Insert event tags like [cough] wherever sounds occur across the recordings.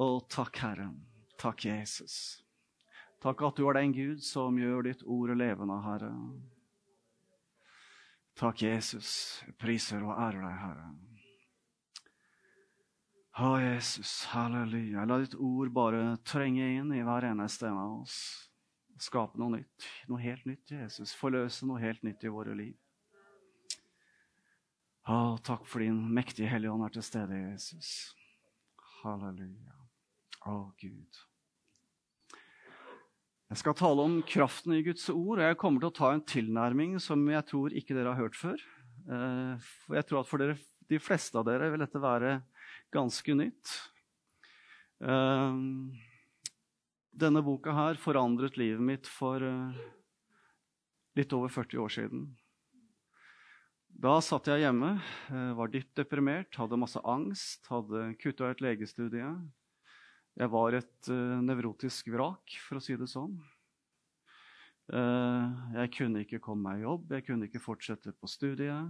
Å, takk, Herre. Takk, Jesus. Takk at du er den Gud som gjør ditt ord levende, Herre. Takk, Jesus. Jeg priser og ærer deg, Herre. Å, Jesus. Halleluja. La ditt ord bare trenge inn i hver eneste en av oss. Skape noe nytt. Noe helt nytt, Jesus. Forløse noe helt nytt i våre liv. Å, takk for din mektige Hellige Ånd er til stede, Jesus. Halleluja. Å, Gud. Jeg skal tale om kraften i Guds ord, og jeg kommer til å ta en tilnærming som jeg tror ikke dere har hørt før. Eh, jeg tror at for dere, de fleste av dere vil dette være ganske nytt. Eh, denne boka her forandret livet mitt for eh, litt over 40 år siden. Da satt jeg hjemme, var dypt deprimert, hadde masse angst, hadde kutta ut legestudiet. Jeg var et uh, nevrotisk vrak, for å si det sånn. Uh, jeg kunne ikke komme meg i jobb, jeg kunne ikke fortsette på studiet.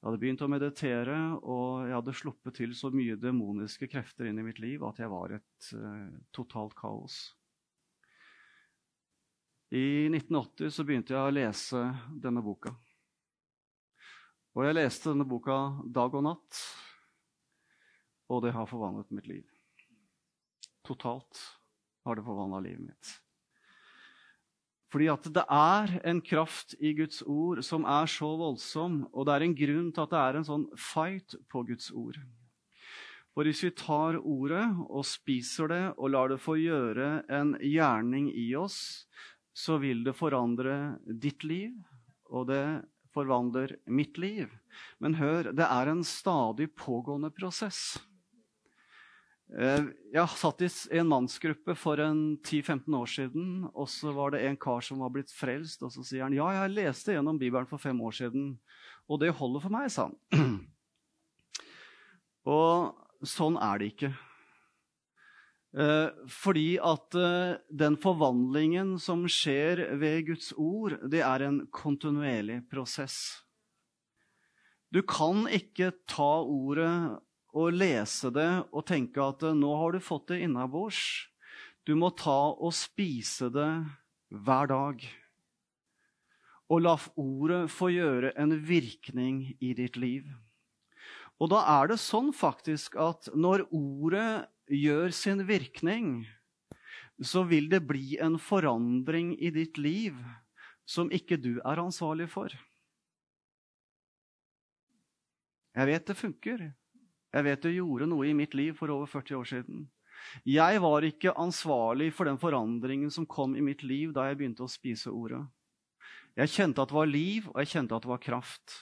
Jeg hadde begynt å meditere, og jeg hadde sluppet til så mye demoniske krefter inn i mitt liv at jeg var et uh, totalt kaos. I 1980 så begynte jeg å lese denne boka. Og jeg leste denne boka dag og natt, og det har forvandlet mitt liv. Totalt har det forvandla livet mitt. Fordi at det er en kraft i Guds ord som er så voldsom, og det er en grunn til at det er en sånn fight på Guds ord. For hvis vi tar ordet og spiser det og lar det få gjøre en gjerning i oss, så vil det forandre ditt liv, og det forvandler mitt liv. Men hør, det er en stadig pågående prosess. Eh, jeg satt i en mannsgruppe for 10-15 år siden. og Så var det en kar som var blitt frelst. og Så sier han ja, jeg leste gjennom Bibelen for fem år siden, og det holder for meg, sa han. [clears throat] Og sånn er det ikke. Eh, fordi at eh, den forvandlingen som skjer ved Guds ord, det er en kontinuerlig prosess. Du kan ikke ta ordet å lese det og tenke at eh, nå har du fått det innabords. Du må ta og spise det hver dag. Og la ordet få gjøre en virkning i ditt liv. Og da er det sånn faktisk at når ordet gjør sin virkning, så vil det bli en forandring i ditt liv som ikke du er ansvarlig for. Jeg vet det funker. Jeg vet det gjorde noe i mitt liv for over 40 år siden. Jeg var ikke ansvarlig for den forandringen som kom i mitt liv da jeg begynte å spise ordet. Jeg kjente at det var liv, og jeg kjente at det var kraft.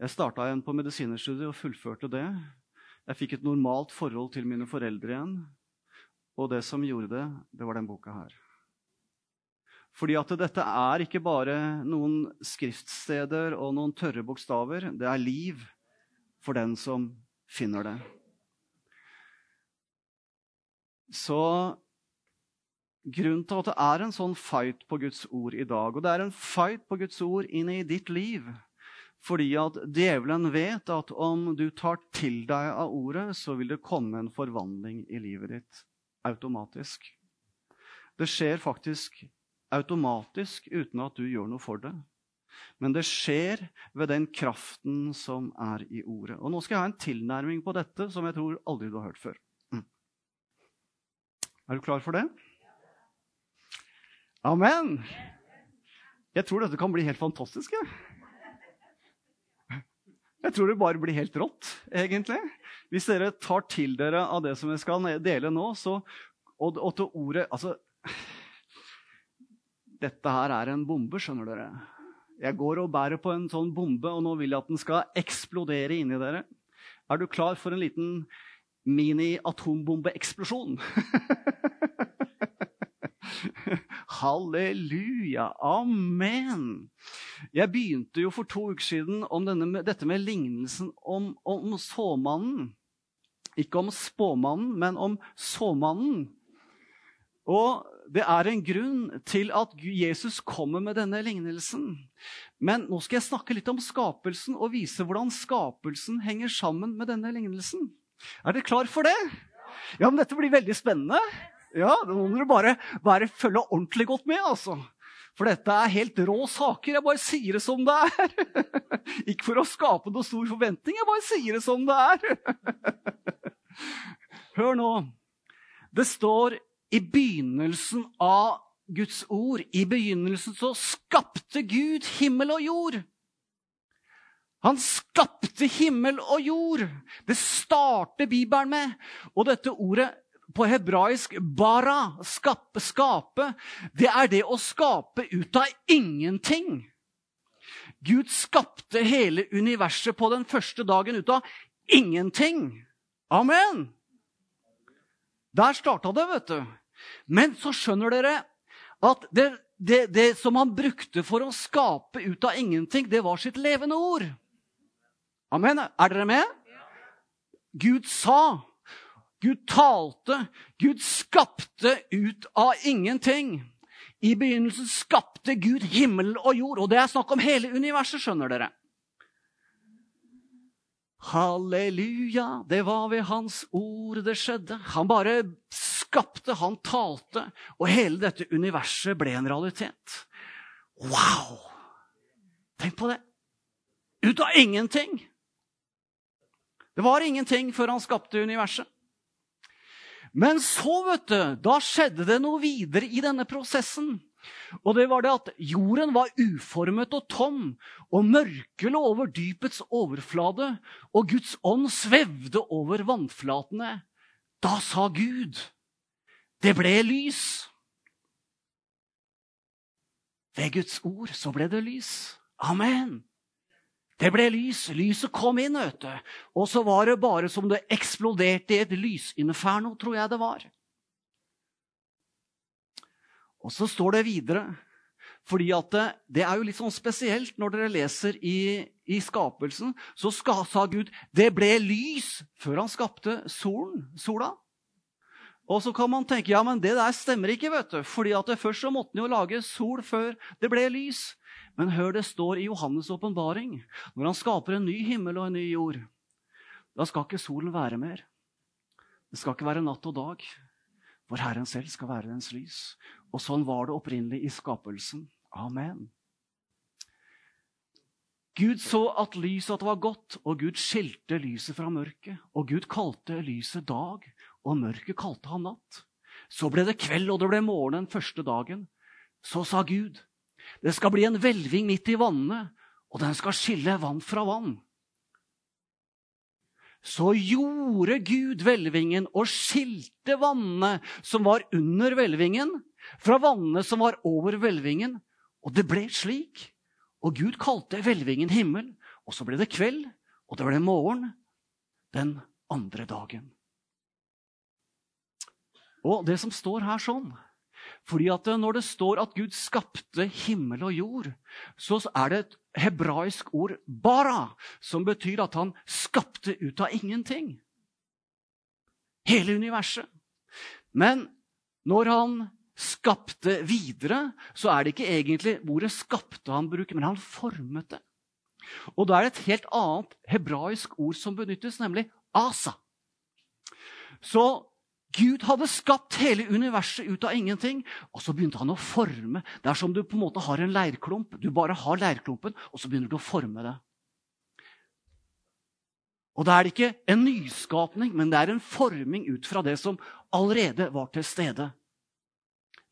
Jeg starta igjen på medisinerstudiet og fullførte det. Jeg fikk et normalt forhold til mine foreldre igjen. Og det som gjorde det, det var den boka her. Fordi at dette er ikke bare noen skriftsteder og noen tørre bokstaver. Det er liv for den som finner det. Så grunnen til at det er en sånn fight på Guds ord i dag, og det er en fight på Guds ord inn i ditt liv, fordi at djevelen vet at om du tar til deg av ordet, så vil det komme en forvandling i livet ditt automatisk. Det skjer faktisk automatisk uten at du gjør noe for det. Men det skjer ved den kraften som er i ordet. Og Nå skal jeg ha en tilnærming på dette som jeg tror aldri du har hørt før. Mm. Er du klar for det? Amen! Jeg tror dette kan bli helt fantastisk. Jeg, jeg tror det bare blir helt rått, egentlig. Hvis dere tar til dere av det som jeg skal dele nå, så, og, og til ordet Altså Dette her er en bombe, skjønner dere. Jeg går og bærer på en sånn bombe, og nå vil jeg at den skal eksplodere inni dere. Er du klar for en liten mini-atombombeeksplosjon? [laughs] Halleluja. Amen. Jeg begynte jo for to uker siden om denne, dette med lignelsen om, om såmannen. Ikke om spåmannen, men om såmannen. Og det er en grunn til at Jesus kommer med denne lignelsen. Men nå skal jeg snakke litt om skapelsen og vise hvordan skapelsen henger sammen med denne lignelsen. Er dere klar for det? Ja, men dette blir veldig spennende. Ja, Da må dere bare, bare følge ordentlig godt med, altså. For dette er helt rå saker. Jeg bare sier det som det er. [laughs] Ikke for å skape noe stor forventning, jeg bare sier det som det er. [laughs] Hør nå. Det står i begynnelsen av Guds ord I begynnelsen så skapte Gud himmel og jord. Han skapte himmel og jord. Det starter Bibelen med. Og dette ordet på hebraisk bara, skape, skape, det er det å skape ut av ingenting. Gud skapte hele universet på den første dagen ut av ingenting. Amen! Der starta det, vet du. Men så skjønner dere at det, det, det, som han brukte for å skape ut av ingenting, det var sitt levende ord. Amen. Er dere med? Gud sa, Gud talte, Gud skapte ut av ingenting. I begynnelsen skapte Gud himmel og jord. Og det er snakk om hele universet, skjønner dere. Halleluja, det var ved hans ord det skjedde. Han bare skapte, han talte, og hele dette universet ble en realitet. Wow! Tenk på det. Ut av ingenting. Det var ingenting før han skapte universet. Men så, vet du, da skjedde det noe videre i denne prosessen. Og det var det at jorden var uformet og tom, og mørket lå over dypets overflate, og Guds ånd svevde over vannflatene. Da sa Gud, det ble lys. Ved Guds ord så ble det lys. Amen. Det ble lys. Lyset kom inn, vet du. Og så var det bare som det eksploderte i et lysinferno, tror jeg det var. Og så står det videre fordi at det, det, er jo litt sånn spesielt når dere leser i, i skapelsen. Så ska, sa Gud det ble lys før han skapte solen, sola. Og så kan man tenke ja, men det der stemmer ikke. vet du. Fordi at det Først så måtte han jo lage sol før det ble lys. Men hør det står i Johannes' åpenbaring. Når han skaper en ny himmel og en ny jord, da skal ikke solen være mer. Det skal ikke være natt og dag. For Herren selv skal være dens lys. Og sånn var det opprinnelig i skapelsen. Amen. Gud så at lyset at det var godt, og Gud skilte lyset fra mørket. Og Gud kalte lyset dag, og mørket kalte han natt. Så ble det kveld, og det ble morgen den første dagen. Så sa Gud, det skal bli en hvelving midt i vannene, og den skal skille vann fra vann så gjorde Gud hvelvingen og skilte vannene som var under hvelvingen, fra vannene som var over hvelvingen. Og det ble slik. Og Gud kalte hvelvingen himmel. Og så ble det kveld, og det ble morgen den andre dagen. Og det som står her sånn fordi at Når det står at Gud skapte himmel og jord, så er det et hebraisk ord 'bara', som betyr at han skapte ut av ingenting. Hele universet. Men når han skapte videre, så er det ikke egentlig ordet 'skapte' han bruker, men han formet det. Og da er det et helt annet hebraisk ord som benyttes, nemlig 'asa'. Så Gud hadde skapt hele universet ut av ingenting, og så begynte han å forme. Det er som du på en måte har en leirklump. Du bare har leirklumpen, og så begynner du å forme det. Og da er det ikke en nyskapning, men det er en forming ut fra det som allerede var til stede.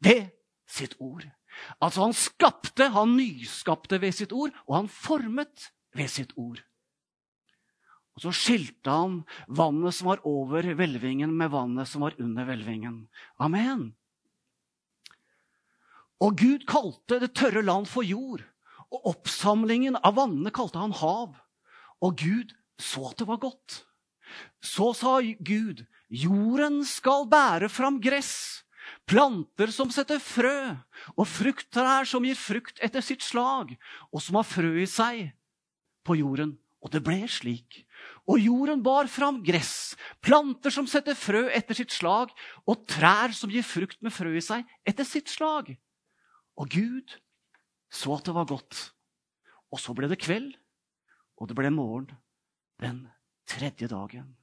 Ved sitt ord. Altså, han skapte, han nyskapte ved sitt ord, og han formet ved sitt ord. Og så skilte han vannet som var over hvelvingen, med vannet som var under hvelvingen. Amen. Og Gud kalte det tørre land for jord, og oppsamlingen av vannene kalte han hav. Og Gud så at det var godt. Så sa Gud, jorden skal bære fram gress, planter som setter frø, og frukttrær som gir frukt etter sitt slag, og som har frø i seg på jorden. Og det ble slik. Og jorden bar fram gress, planter som setter frø etter sitt slag, og trær som gir frukt med frø i seg etter sitt slag. Og Gud så at det var godt. Og så ble det kveld, og det ble morgen den tredje dagen.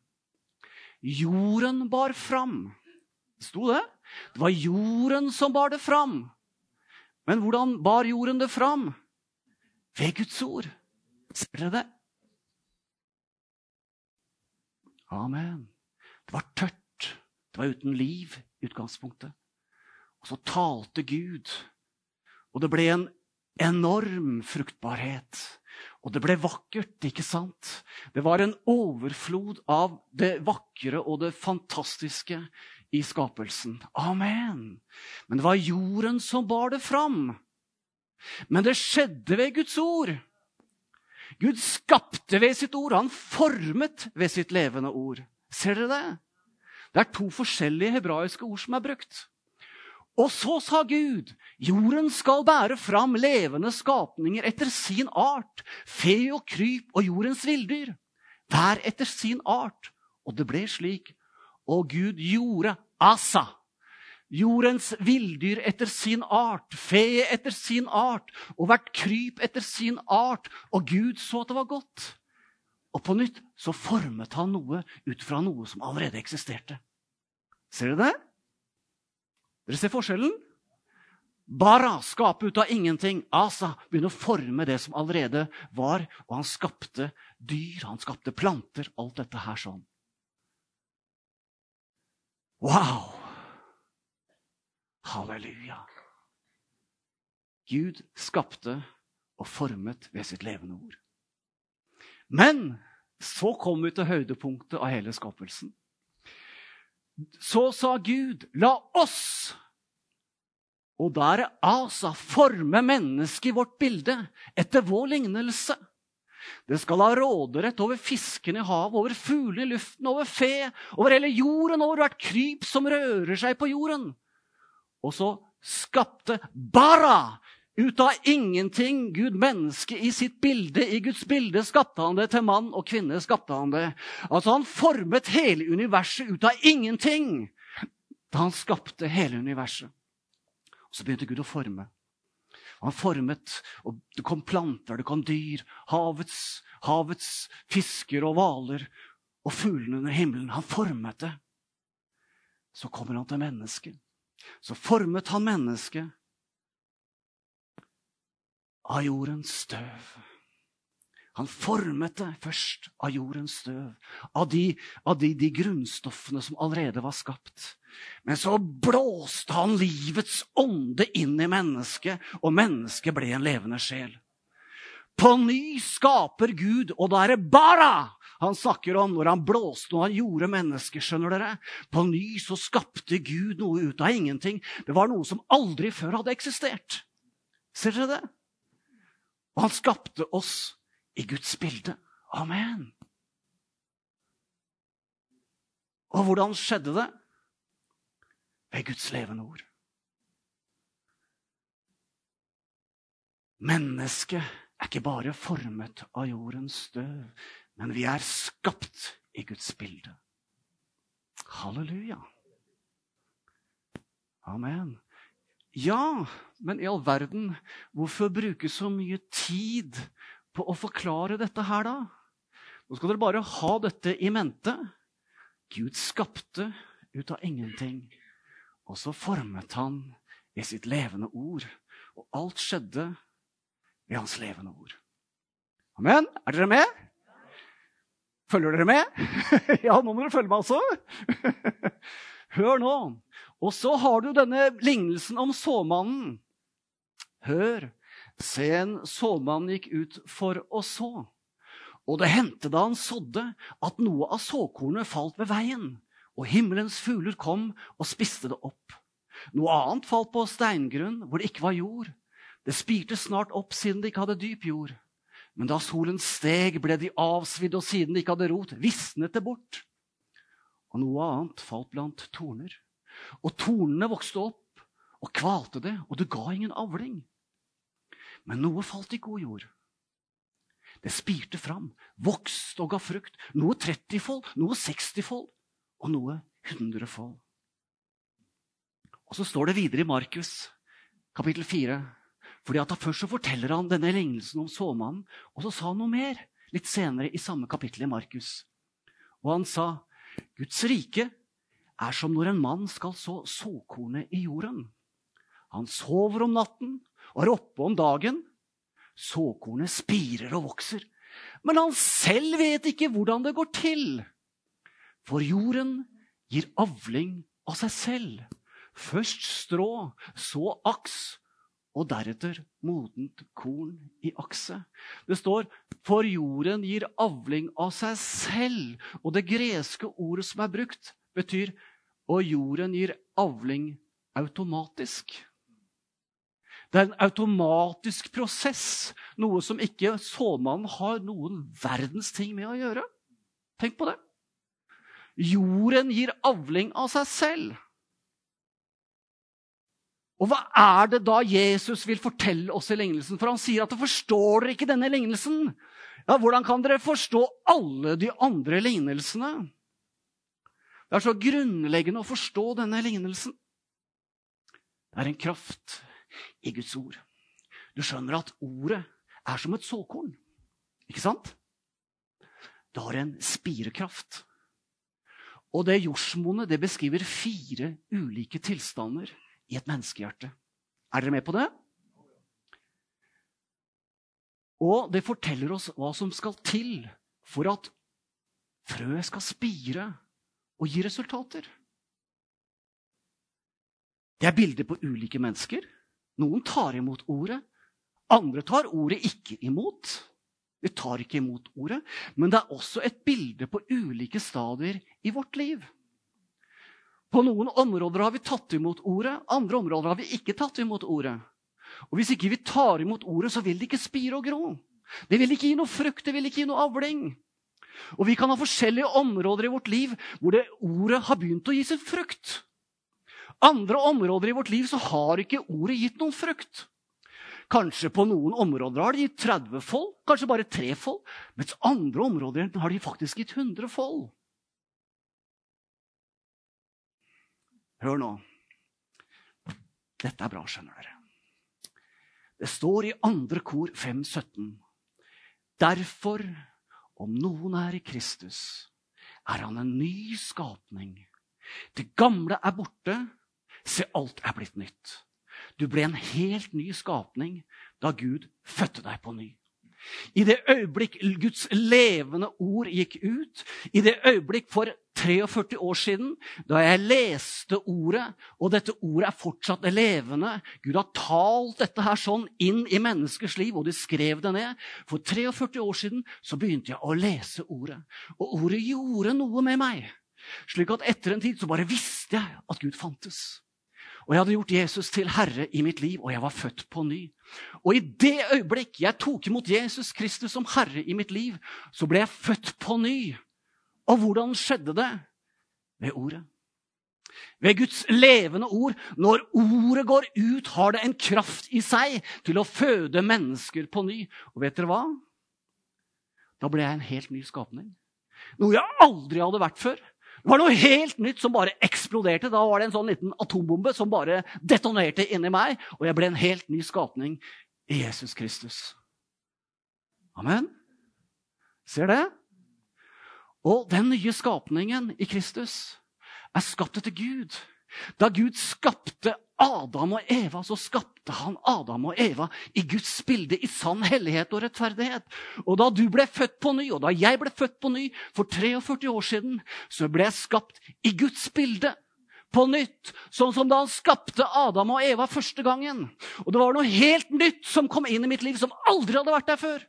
jorden bar fram. Sto det? Det var jorden som bar det fram. Men hvordan bar jorden det fram? Ved Guds ord. Ser dere det? Amen. Det var tørt. Det var uten liv i utgangspunktet. Og så talte Gud, og det ble en enorm fruktbarhet. Og det ble vakkert, ikke sant? Det var en overflod av det vakre og det fantastiske i skapelsen. Amen. Men det var jorden som bar det fram. Men det skjedde ved Guds ord. Gud skapte ved sitt ord. Han formet ved sitt levende ord. Ser dere det? Det er to forskjellige hebraiske ord som er brukt. Og så sa Gud, jorden skal bære fram levende skapninger etter sin art, fe og kryp og jordens villdyr, hver etter sin art. Og det ble slik. Og Gud gjorde asa. Jordens villdyr etter sin art, fe etter sin art, og hvert kryp etter sin art. Og Gud så at det var godt. Og på nytt så formet han noe ut fra noe som allerede eksisterte. Ser dere det? Dere ser forskjellen? Bara skape ut av ingenting. Asa begynne å forme det som allerede var. Og han skapte dyr, han skapte planter, alt dette her sånn. Wow! Halleluja. Gud skapte og formet ved sitt levende ord. Men så kom vi til høydepunktet av hele skapelsen. Så sa Gud, la oss Og da er Asa forme mennesket i vårt bilde etter vår lignelse. Det skal ha råderett over fiskene i havet, over fuglene i luften, over fe, over hele jorden, over hvert kryp som rører seg på jorden. Og så skapte Bara ut av ingenting Gud menneske i sitt bilde. I Guds bilde skapte han det til mann og kvinne. skapte Han det. Altså Han formet hele universet ut av ingenting da han skapte hele universet. Og Så begynte Gud å forme. Han formet, og Det kom planter, det kom dyr, havets, havets fisker og hvaler og fuglene under himmelen. Han formet det. Så kommer han til mennesket. Så formet han mennesket av jordens støv. Han formet det først av jordens støv, av, de, av de, de, grunnstoffene som allerede var skapt. Men så blåste han livets ånde inn i mennesket, og mennesket ble en levende sjel. På ny skaper Gud, og da er det bara han snakker om når han blåste og han gjorde mennesker. skjønner dere? På ny så skapte Gud noe ut av ingenting. Det var noe som aldri før hadde eksistert. Ser dere det? Og han skapte oss i Guds bilde. Amen. Og hvordan skjedde det? Ved Guds levende ord. Mennesket er ikke bare formet av jordens støv, men vi er skapt i Guds bilde. Halleluja. Amen. Ja, men i all verden, hvorfor bruke så mye tid på å forklare dette her, da? Nå skal dere bare ha dette i mente. Gud skapte ut av ingenting, og så formet han i sitt levende ord. Og alt skjedde ved hans levende ord. Amen. Er dere med? Følger dere med? [laughs] ja, nå må dere følge med, altså. [laughs] Hør nå. Og så har du denne lignelsen om såmannen. Hør. Se, en såmann gikk ut for å så. Og det hendte da han sådde, at noe av såkornet falt ved veien. Og himmelens fugler kom og spiste det opp. Noe annet falt på steingrunn, hvor det ikke var jord. Det spirte snart opp siden det ikke hadde dyp jord. Men da solen steg, ble de avsvidd, og siden de ikke hadde rot, visnet det bort. Og noe annet falt blant torner. Og tornene vokste opp og kvalte det, og det ga ingen avling. Men noe falt i god jord. Det spirte fram, vokste og ga frukt. Noe 30-fold, noe 60-fold og noe 100-fold. Og så står det videre i Markus kapittel 4. Fordi at Først så forteller han denne lignelsen om såmannen, og så sa han noe mer litt senere i samme kapittel i Markus. Og han sa, Guds rike er som når en mann skal så såkornet i jorden. Han sover om natten og er oppe om dagen. Såkornet spirer og vokser, men han selv vet ikke hvordan det går til. For jorden gir avling av seg selv. Først strå, så aks, og deretter modent korn i akse. Det står 'for jorden gir avling av seg selv'. Og det greske ordet som er brukt, betyr 'og jorden gir avling automatisk'. Det er en automatisk prosess, noe som ikke såmannen har noen verdens ting med å gjøre. Tenk på det. Jorden gir avling av seg selv. Og hva er det da Jesus vil fortelle oss i lignelsen? For han sier at forstår dere ikke denne lignelsen. Ja, Hvordan kan dere forstå alle de andre lignelsene? Det er så grunnleggende å forstå denne lignelsen. Det er en kraft i Guds ord. Du skjønner at ordet er som et såkorn. Ikke sant? Det har en spirekraft. Og det jordsmonnet det beskriver fire ulike tilstander i et menneskehjerte. Er dere med på det? Og det forteller oss hva som skal til for at frøet skal spire og gi resultater. Det er bilder på ulike mennesker. Noen tar imot ordet. Andre tar ordet ikke imot. Vi tar ikke imot ordet. Men det er også et bilde på ulike stadier i vårt liv. På noen områder har vi tatt imot ordet, andre områder har vi ikke tatt imot ordet. Og Hvis ikke vi tar imot ordet, så vil det ikke spire og gro. Det vil ikke gi noe frukt, det vil ikke gi noe avling. Og Vi kan ha forskjellige områder i vårt liv hvor det ordet har begynt å gi sin frukt. Andre områder i vårt liv så har ikke ordet gitt noen frukt. Kanskje på noen områder har det gitt 30 fold, kanskje bare 3 fold. Mens andre områder har de faktisk gitt 100 fold. Hør nå. Dette er bra, skjønner dere. Det står i andre kor 5.17. Derfor, om noen er i Kristus, er han en ny skapning. Det gamle er borte. Se, alt er blitt nytt. Du ble en helt ny skapning da Gud fødte deg på ny. I det øyeblikk Guds levende ord gikk ut, i det øyeblikk for 43 år siden, da jeg leste ordet, og dette ordet er fortsatt levende Gud har talt dette her sånn inn i menneskers liv, og de skrev det ned. For 43 år siden så begynte jeg å lese ordet, og ordet gjorde noe med meg. Slik at etter en tid så bare visste jeg at Gud fantes. Og jeg hadde gjort Jesus til herre i mitt liv, og jeg var født på ny. Og i det øyeblikk jeg tok imot Jesus Kristus som herre i mitt liv, så ble jeg født på ny. Og hvordan skjedde det? Ved ordet. Ved Guds levende ord. Når ordet går ut, har det en kraft i seg til å føde mennesker på ny. Og vet dere hva? Da ble jeg en helt ny skapning. Noe jeg aldri hadde vært før. Det var noe helt nytt som bare eksploderte. Da var det en sånn liten atombombe som bare detonerte inni meg, og jeg ble en helt ny skapning i Jesus Kristus. Amen. Ser det? Og den nye skapningen i Kristus er skapt etter Gud. Da Gud skapte Adam og Eva, så skapte han Adam og Eva i Guds bilde, i sann hellighet og rettferdighet. Og da du ble født på ny, og da jeg ble født på ny for 43 år siden, så ble jeg skapt i Guds bilde. På nytt, sånn som da han skapte Adam og Eva første gangen. Og det var noe helt nytt som kom inn i mitt liv, som aldri hadde vært der før.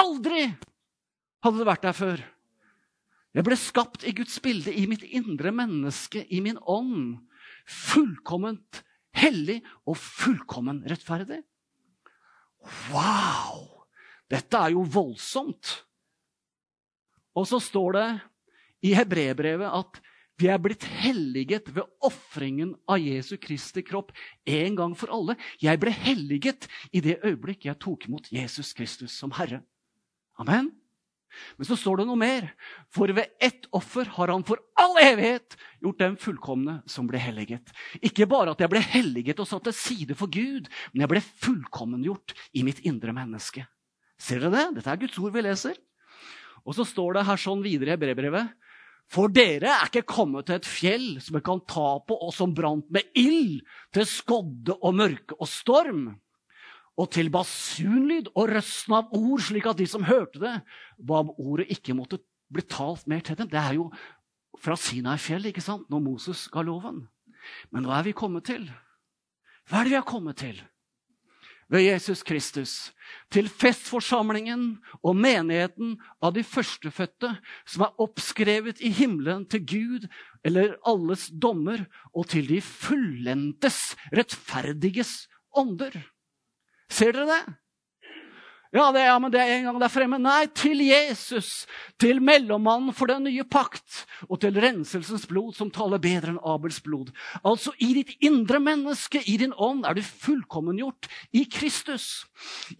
Aldri hadde det vært der før. Jeg ble skapt i Guds bilde, i mitt indre menneske, i min ånd fullkomment hellig og fullkommen rettferdig. Wow! Dette er jo voldsomt. Og så står det i hebreerbrevet at vi er blitt helliget ved ofringen av Jesu Kristi kropp en gang for alle. Jeg ble helliget i det øyeblikk jeg tok imot Jesus Kristus som Herre. Amen. Men så står det noe mer. For ved ett offer har han for all evighet gjort dem fullkomne som ble helliget. Ikke bare at jeg ble helliget og satt til side for Gud, men jeg ble fullkommengjort i mitt indre menneske. Ser dere det? Dette er Guds ord vi leser. Og så står det her sånn videre i brevbrevet. For dere er ikke kommet til et fjell som vi kan ta på, og som brant med ild, til skodde og mørke og storm, og til basunlyd og røsten av ord, slik at de som hørte det, ba om ordet ikke måtte bli talt mer til dem. Det er jo fra Sinai-fjellet, ikke sant, når Moses ga loven. Men hva er vi kommet til? Hva er det vi har kommet til? Ved Jesus Kristus. Til festforsamlingen og menigheten av de førstefødte, som er oppskrevet i himmelen til Gud eller alles dommer, og til de fullendtes, rettferdiges ånder. Ser dere det? Ja, det, ja, men det er en gang der fremme. Nei, til Jesus, til mellommannen for den nye pakt, og til renselsens blod som taler bedre enn Abels blod. Altså, i ditt indre menneske, i din ånd, er du fullkommengjort i Kristus.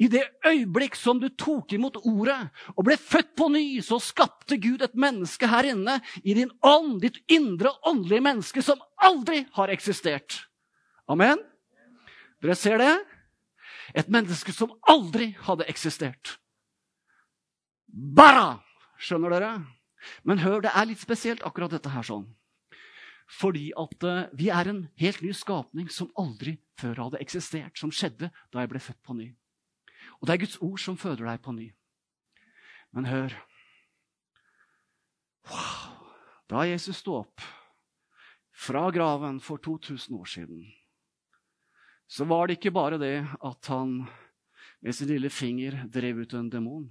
I det øyeblikk som du tok imot ordet og ble født på ny, så skapte Gud et menneske her inne, i din ånd, ditt indre åndelige menneske, som aldri har eksistert. Amen? Dere ser det? Et menneske som aldri hadde eksistert. Bara! Skjønner dere? Men hør, det er litt spesielt, akkurat dette her sånn. Fordi at uh, vi er en helt ny skapning som aldri før hadde eksistert. Som skjedde da jeg ble født på ny. Og det er Guds ord som føder deg på ny. Men hør wow. Da Jesus sto opp fra graven for 2000 år siden så var det ikke bare det at han med sin lille finger drev ut en demon.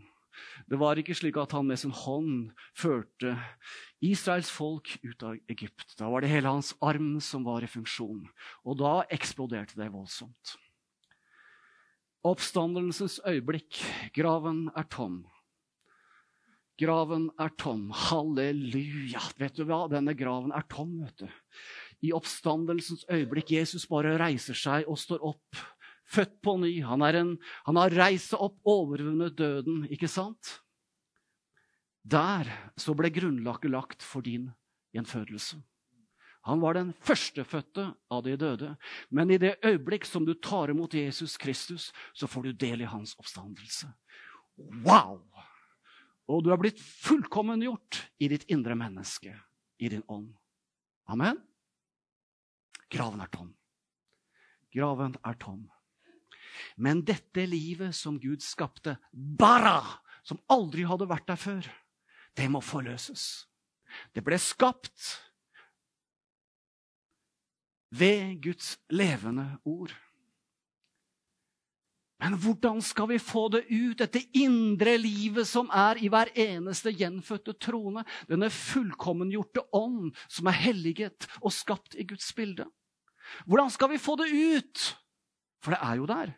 Det var ikke slik at han med sin hånd førte Israels folk ut av Egypt. Da var det hele hans arm som var i funksjon, og da eksploderte det voldsomt. Oppstandelsens øyeblikk. Graven er tom. Graven er tom. Halleluja. Vet du hva? Denne graven er tom, vet du i oppstandelsens øyeblikk. Jesus bare reiser seg og står opp, født på ny. Han, en, han har reist seg opp, overvunnet døden, ikke sant? Der så ble grunnlaget lagt for din gjenfødelse. Han var den førstefødte av de døde. Men i det øyeblikk som du tar imot Jesus Kristus, så får du del i hans oppstandelse. Wow! Og du er blitt fullkommengjort i ditt indre menneske, i din ånd. Amen. Graven er tom. Graven er tom. Men dette livet som Gud skapte, bara, som aldri hadde vært der før, det må forløses. Det ble skapt ved Guds levende ord. Men hvordan skal vi få det ut, dette indre livet som er i hver eneste gjenfødte trone? Denne fullkommengjorte ånd som er helliget og skapt i Guds bilde? Hvordan skal vi få det ut? For det er jo der.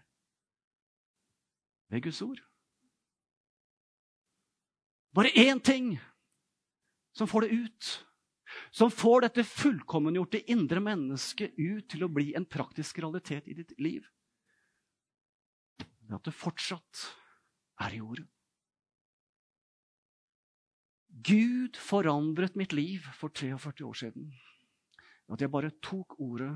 Ved Guds ord. Bare én ting som får det ut. Som får dette fullkommengjorte indre mennesket ut til å bli en praktisk realitet i ditt liv. Det at det fortsatt er i ordet. Gud forandret mitt liv for 43 år siden. At jeg bare tok ordet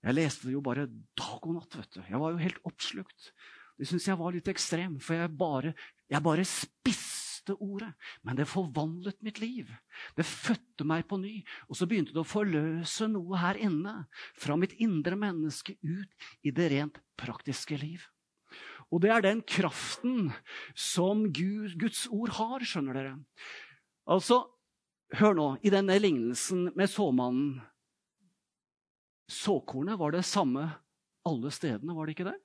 jeg leste det jo bare dag og natt. vet du. Jeg var jo helt oppslukt. Det syns jeg var litt ekstrem, for jeg bare, jeg bare spiste ordet. Men det forvandlet mitt liv. Det fødte meg på ny. Og så begynte det å forløse noe her inne. Fra mitt indre menneske ut i det rent praktiske liv. Og det er den kraften som Gud, Guds ord har, skjønner dere. Altså, hør nå, i denne lignelsen med såmannen Såkornet var det samme alle stedene, var det ikke det?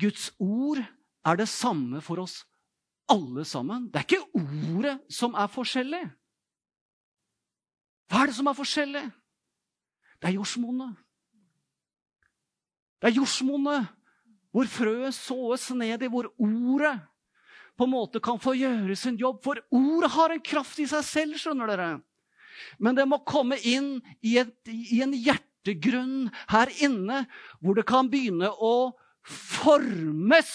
Guds ord er det samme for oss alle sammen. Det er ikke ordet som er forskjellig. Hva er det som er forskjellig? Det er jordsmonnet. Det er jordsmonnet hvor frøet såes ned i, hvor ordet på en måte kan få gjøre sin jobb. For ordet har en kraft i seg selv, skjønner dere. Men det må komme inn i, et, i en hjertegrunn her inne, hvor det kan begynne å formes.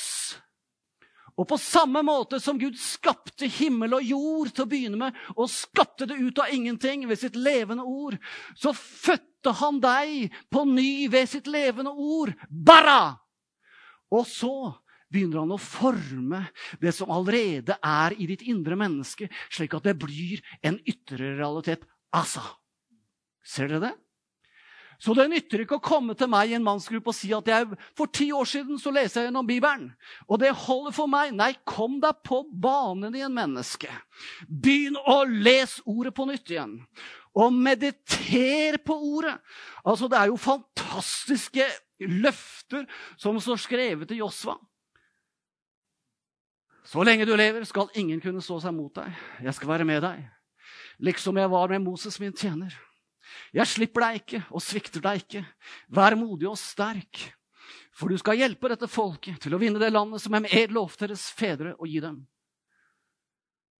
Og på samme måte som Gud skapte himmel og jord til å begynne med, og skapte det ut av ingenting ved sitt levende ord, så fødte han deg på ny ved sitt levende ord. Bara! Og så begynner han å forme det som allerede er i ditt indre menneske, slik at det blir en ytre realitet. Asa. Ser dere det? Så det nytter ikke å komme til meg i en mannsgruppe og si at jeg, for ti år siden så leser jeg gjennom Bibelen, og det holder for meg. Nei, kom deg på banen igjen, menneske. Begynn å lese ordet på nytt igjen. Og mediter på ordet. Altså, Det er jo fantastiske løfter som står skrevet til Josva. Så lenge du lever, skal ingen kunne stå seg mot deg. Jeg skal være med deg, liksom jeg var med Moses, min tjener. Jeg slipper deg ikke og svikter deg ikke. Vær modig og sterk, for du skal hjelpe dette folket til å vinne det landet som jeg med lovte deres fedre å gi dem.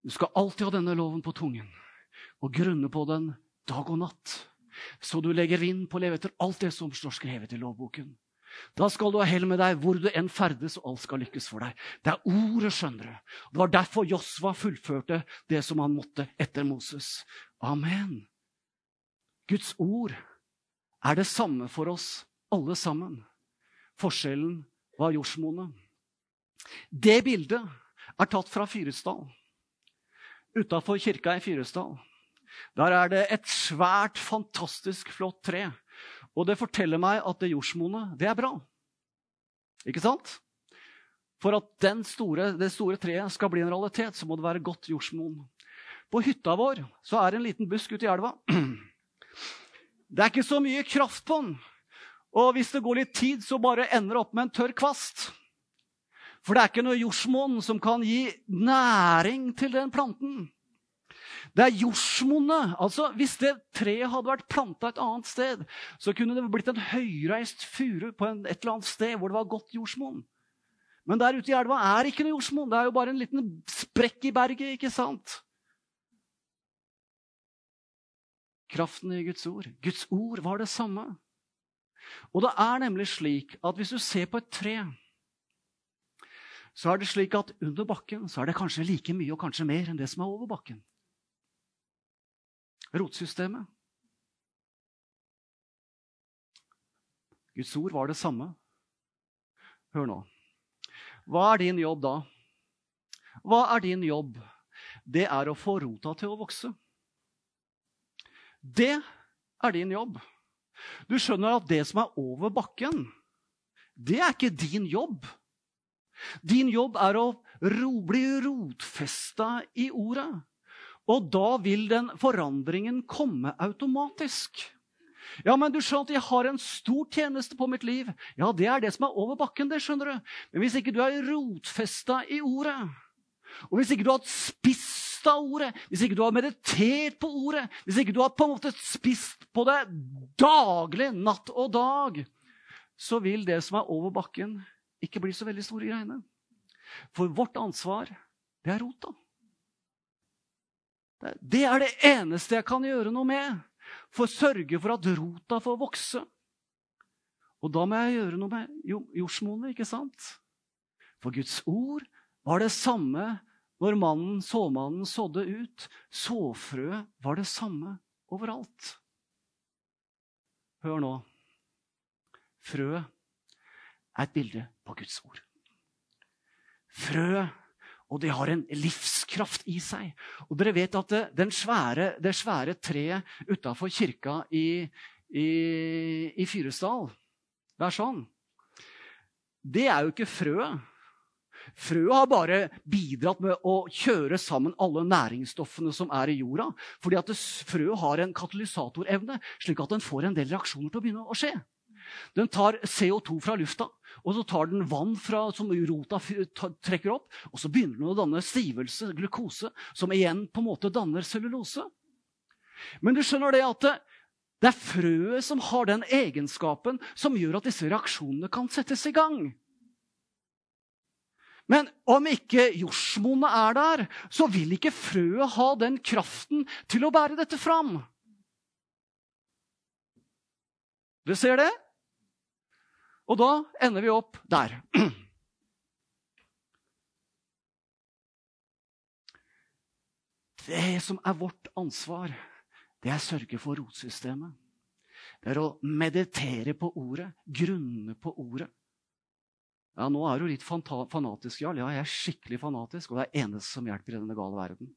Du skal alltid ha denne loven på tungen og grunne på den dag og natt, så du legger vind på å leve etter alt det som står skrevet i lovboken. Da skal du ha hell med deg hvor du enn ferdes, og alt skal lykkes for deg. Det er ordet, skjønner du. Det var derfor Josva fullførte det som han måtte etter Moses. Amen. Guds ord er det samme for oss alle sammen. Forskjellen var jordsmonnet. Det bildet er tatt fra Fyresdal. Utafor kirka i Fyresdal. Der er det et svært, fantastisk flott tre. Og det forteller meg at det jordsmonnet, det er bra. Ikke sant? For at store, det store treet skal bli en realitet, så må det være godt jordsmonn. På hytta vår så er det en liten busk ute i elva. [clears throat] Det er ikke så mye kraft på den. Og hvis det går litt tid, så bare ender det opp med en tørr kvast. For det er ikke noe jordsmonn som kan gi næring til den planten. Det er jordsmonnet. Altså, hvis det treet hadde vært planta et annet sted, så kunne det blitt en høyreist furu på en, et eller annet sted hvor det var godt jordsmonn. Men der ute i elva er ikke noe jordsmonn. Det er jo bare en liten sprekk i berget. ikke sant? kraften i Guds ord. Guds ord var det samme. Og det er nemlig slik at hvis du ser på et tre, så er det slik at under bakken så er det kanskje like mye og kanskje mer enn det som er over bakken. Rotsystemet. Guds ord var det samme. Hør nå. Hva er din jobb da? Hva er din jobb? Det er å få rota til å vokse. Det er din jobb. Du skjønner at det som er over bakken, det er ikke din jobb. Din jobb er å ro, bli rotfesta i ordet. Og da vil den forandringen komme automatisk. Ja, men du skjønner at jeg har en stor tjeneste på mitt liv. Ja, det er det som er over bakken, det skjønner du. Men hvis ikke du er rotfesta i ordet, og hvis ikke du har spist av ordet, hvis ikke du har meditert på ordet, hvis ikke du har på en måte spist på det daglig, natt og dag, så vil det som er over bakken, ikke bli så veldig store greiene. For vårt ansvar, det er rota. Det er det eneste jeg kan gjøre noe med. For sørge for at rota får vokse. Og da må jeg gjøre noe med jordsmonnet, ikke sant? For Guds ord var det samme når mannen, såmannen sådde ut. Såfrøet var det samme overalt. Hør nå. Frøet er et bilde på Guds ord. Frøet, og det har en livskraft i seg. Og dere vet at det, svære, det svære treet utafor kirka i, i, i Fyresdal Det er sånn. Det er jo ikke frøet. Frøet har bare bidratt med å kjøre sammen alle næringsstoffene som er i jorda. Fordi at frøet har en katalysatorevne, slik at den får en del reaksjoner til å begynne å skje. Den tar CO2 fra lufta, og så tar den vann fra, som rota trekker opp. Og så begynner den å danne stivelse, glukose, som igjen på en måte danner cellulose. Men du skjønner det at det, er frøet som har den egenskapen som gjør at disse reaksjonene kan settes i gang. Men om ikke jordsmonnet er der, så vil ikke frøet ha den kraften til å bære dette fram. Du ser det? Og da ender vi opp der. Det som er vårt ansvar, det er å sørge for rotsystemet. Det er å meditere på ordet, grunne på ordet. Ja, nå er du litt fanatisk, Jarl. Ja, jeg er skikkelig fanatisk, og det er eneste som hjelper i denne gale verden.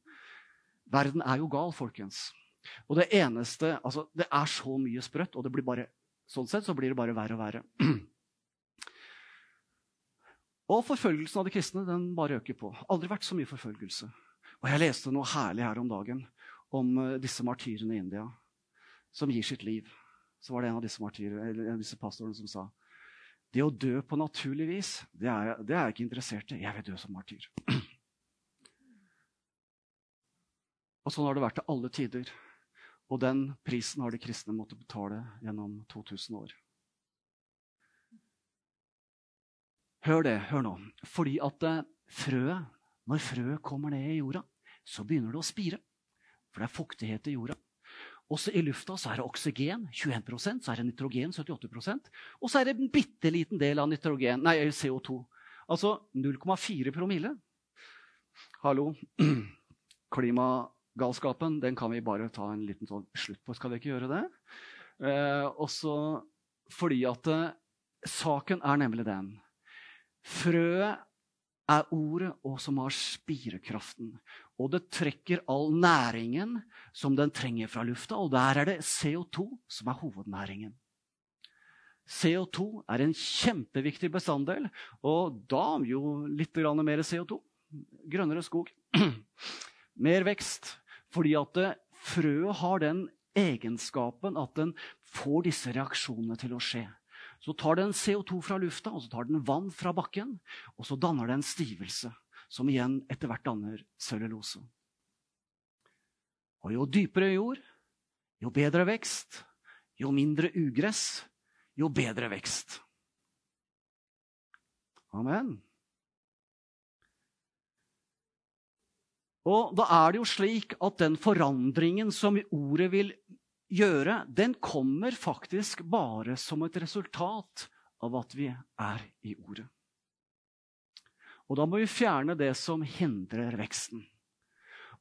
Verden er jo gal, folkens. Og det eneste Altså, det er så mye sprøtt, og det blir bare Sånn sett så blir det bare verre og verre. [clears throat] Og forfølgelsen av de kristne den bare øker på. Aldri vært så mye forfølgelse. Og jeg leste noe herlig her om dagen om eh, disse martyrene i India som gir sitt liv. Så var det en av disse, martyrer, av disse pastorene som sa det å dø på naturlig vis, det er, det er jeg ikke interessert i. Jeg vil dø som martyr. Og sånn har det vært til alle tider. Og den prisen har de kristne måttet betale gjennom 2000 år. Hør det, hør nå. Fordi at eh, frøet, når frøet kommer ned i jorda, så begynner det å spire. For det er fuktighet i jorda. Også i lufta så er det oksygen 21% så er det nitrogen 78% og så er det en bitte liten del av nitrogen, nei, CO2. Altså 0,4 promille. Hallo. [clears throat] Klimagalskapen den kan vi bare ta en liten sånn slutt på. Skal vi ikke gjøre det? Eh, også fordi at eh, saken er nemlig den Frøet er ordet og som har spirekraften. Og det trekker all næringen som den trenger fra lufta, og der er det CO2 som er hovednæringen. CO2 er en kjempeviktig bestanddel, og da jo litt mer CO2. Grønnere skog. [clears throat] mer vekst. Fordi at frøet har den egenskapen at den får disse reaksjonene til å skje. Så tar den CO2 fra lufta, og så tar den vann fra bakken. Og så danner det en stivelse, som igjen etter hvert danner cellulose. Og jo dypere jord, jo bedre vekst. Jo mindre ugress, jo bedre vekst. Amen. Og da er det jo slik at den forandringen som ordet vil gjøre, den kommer faktisk bare som et resultat av at vi er i Ordet. Og da må vi fjerne det som hindrer veksten.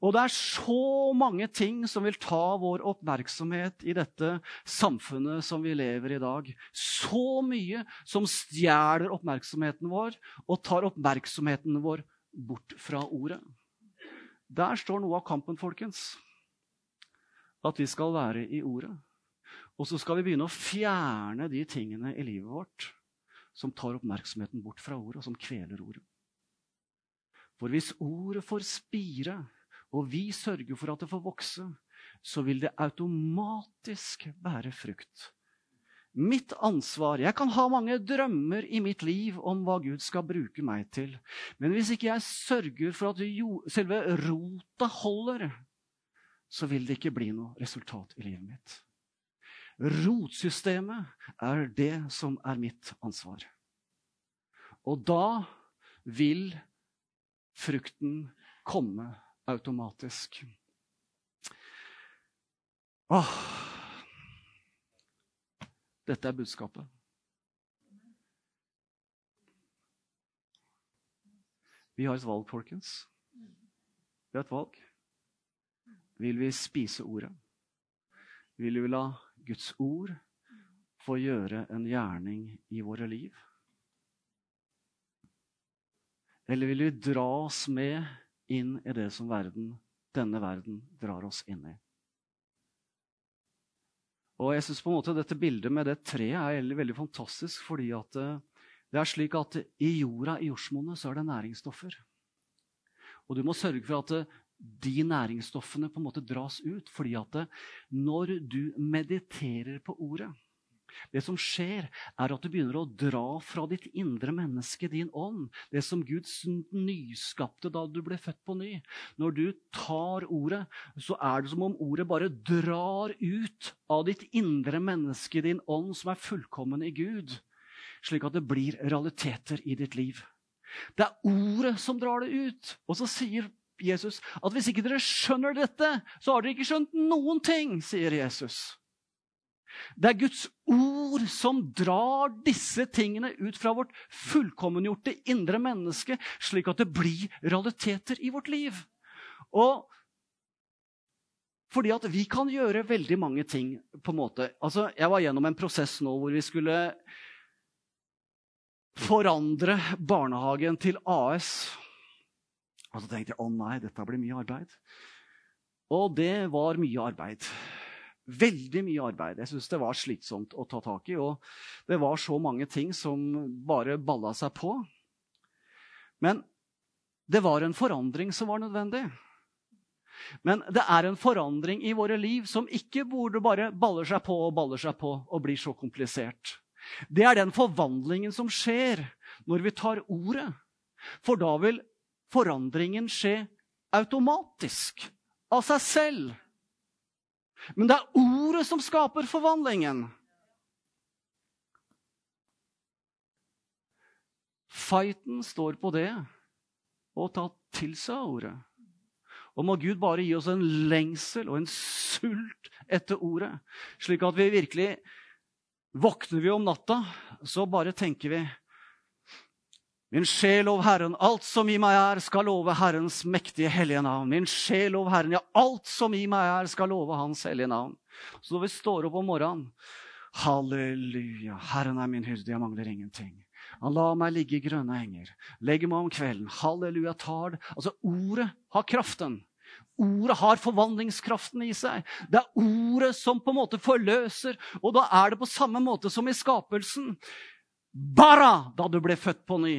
Og det er så mange ting som vil ta vår oppmerksomhet i dette samfunnet som vi lever i i dag. Så mye som stjeler oppmerksomheten vår og tar oppmerksomheten vår bort fra ordet. Der står noe av kampen, folkens at vi skal være i Ordet. Og så skal vi begynne å fjerne de tingene i livet vårt som tar oppmerksomheten bort fra Ordet, og som kveler Ordet. For hvis Ordet får spire, og vi sørger for at det får vokse, så vil det automatisk bære frukt. Mitt ansvar Jeg kan ha mange drømmer i mitt liv om hva Gud skal bruke meg til. Men hvis ikke jeg sørger for at selve rota holder, så vil det ikke bli noe resultat i livet mitt. Rotsystemet er det som er mitt ansvar. Og da vil frukten komme automatisk. Åh. Dette er budskapet. Vi har et valg, folkens. Vi har et valg. Vil vi spise ordet? Vil vi la Guds ord få gjøre en gjerning i våre liv? Eller vil vi dra oss med inn i det som verden, denne verden drar oss inn i? Og jeg synes på en måte Dette bildet med det treet er veldig, fantastisk. fordi at eh, det er slik at i jorda, i jordsmonnet, så er det næringsstoffer. Og du må sørge for at eh, de næringsstoffene på en måte dras ut. fordi at når du mediterer på ordet det som skjer, er at du begynner å dra fra ditt indre menneske, din ånd, det som Gud nyskapte da du ble født på ny. Når du tar ordet, så er det som om ordet bare drar ut av ditt indre menneske, din ånd, som er fullkommen i Gud, slik at det blir realiteter i ditt liv. Det er ordet som drar det ut. Og så sier Jesus at hvis ikke dere skjønner dette, så har dere ikke skjønt noen ting, sier Jesus. Det er Guds ord som drar disse tingene ut fra vårt fullkommengjorte indre menneske, slik at det blir realiteter i vårt liv. Og fordi at vi kan gjøre veldig mange ting på en måte. Altså, jeg var gjennom en prosess nå hvor vi skulle forandre barnehagen til AS. Og så tenkte jeg å nei, dette blir mye arbeid. Og det var mye arbeid. Veldig mye arbeid. Jeg syntes det var slitsomt å ta tak i. Og det var så mange ting som bare balla seg på. Men det var en forandring som var nødvendig. Men det er en forandring i våre liv som ikke burde bare baller seg på og baller seg på og blir så komplisert. Det er den forvandlingen som skjer når vi tar ordet. For da vil forandringen skje automatisk, av seg selv. Men det er ordet som skaper forvandlingen. Fighten står på det å ta til seg ordet. Og må Gud bare gi oss en lengsel og en sult etter ordet, slik at vi virkelig Våkner vi om natta, så bare tenker vi Min sjel lov Herren, alt som i meg er, skal love Herrens mektige hellige navn. Min sjel lov Herren, ja, alt som i meg er, skal love Hans hellige navn. Så når vi står opp om morgenen Halleluja, Herren er min hyrde, jeg mangler ingenting. Han lar meg ligge i grønne enger. Legger meg om kvelden. Halleluja, tar det. Altså, ordet har kraften. Ordet har forvandlingskraften i seg. Det er ordet som på en måte forløser. Og da er det på samme måte som i skapelsen. Bara da du ble født på ny.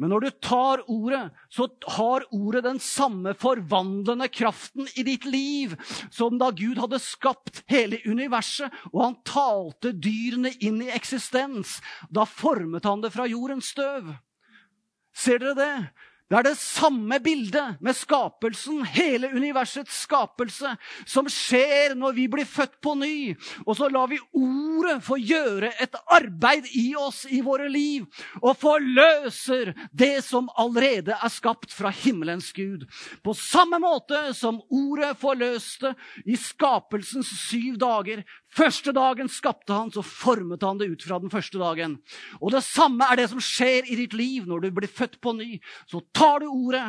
Men når du tar ordet, så har ordet den samme forvandlende kraften i ditt liv som da Gud hadde skapt hele universet, og han talte dyrene inn i eksistens. Da formet han det fra jordens støv. Ser dere det? Det er det samme bildet med skapelsen, hele universets skapelse, som skjer når vi blir født på ny. Og så lar vi ordet få gjøre et arbeid i oss, i våre liv, og forløser det som allerede er skapt fra himmelens Gud. På samme måte som ordet forløste i skapelsens syv dager, Første dagen skapte han, så formet han det ut fra den første dagen. Og det samme er det som skjer i ditt liv når du blir født på ny. Så tar du ordet,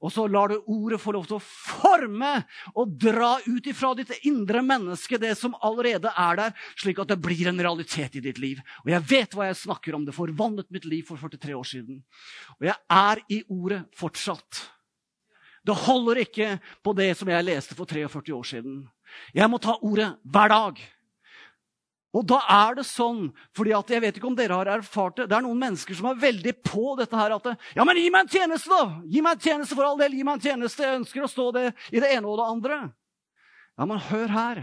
og så lar du ordet få lov til å forme og dra ut ifra ditt indre menneske det som allerede er der, slik at det blir en realitet i ditt liv. Og jeg vet hva jeg snakker om. Det forvandlet mitt liv for 43 år siden. Og jeg er i ordet fortsatt. Det holder ikke på det som jeg leste for 43 år siden. Jeg må ta ordet hver dag. Og da er det sånn, fordi jeg vet ikke om dere har erfart det, det er noen mennesker som er veldig på dette her at Ja, men gi meg en tjeneste, da! Gi meg en tjeneste for all del! Gi meg en tjeneste! Jeg ønsker å stå det i det ene og det andre. Ja, men hør her.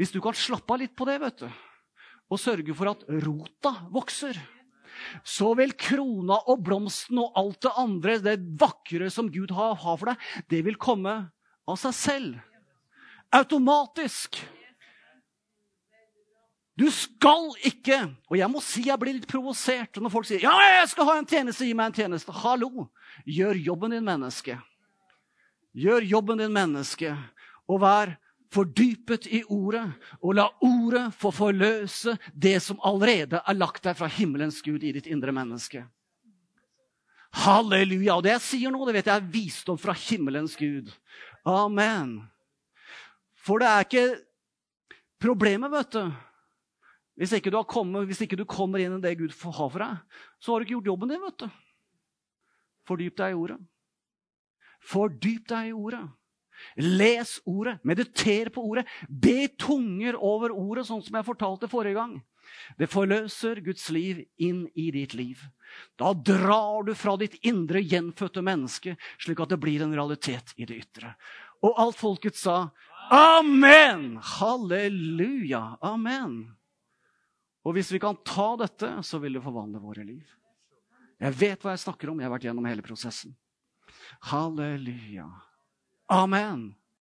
Hvis du kan slappe av litt på det, vet du, og sørge for at rota vokser, så vil krona og blomsten og alt det andre, det vakre som Gud har, har for deg, det vil komme av seg selv. Automatisk. Du skal ikke Og jeg må si jeg blir litt provosert når folk sier ja, jeg skal ha en tjeneste, gi meg en tjeneste. Hallo! Gjør jobben din, menneske. Gjør jobben din, menneske, og vær fordypet i ordet, og la ordet få forløse det som allerede er lagt der fra himmelens Gud i ditt indre menneske. Halleluja! Og det jeg sier nå, det vet jeg er visdom fra himmelens Gud. Amen. For det er ikke problemet, vet du hvis ikke, kommet, hvis ikke, du kommer inn i det Gud har for deg, så har du ikke gjort jobben din. vet du. Fordyp deg i ordet. Fordyp deg i ordet. Les ordet. Mediter på ordet. Be tunger over ordet, sånn som jeg fortalte forrige gang. Det forløser Guds liv inn i ditt liv. Da drar du fra ditt indre gjenfødte menneske, slik at det blir en realitet i det ytre. Og alt folket sa amen! Halleluja! Amen. Og hvis vi kan ta dette, så vil det forvandle våre liv. Jeg vet hva jeg snakker om. Jeg har vært gjennom hele prosessen. Halleluja. Amen.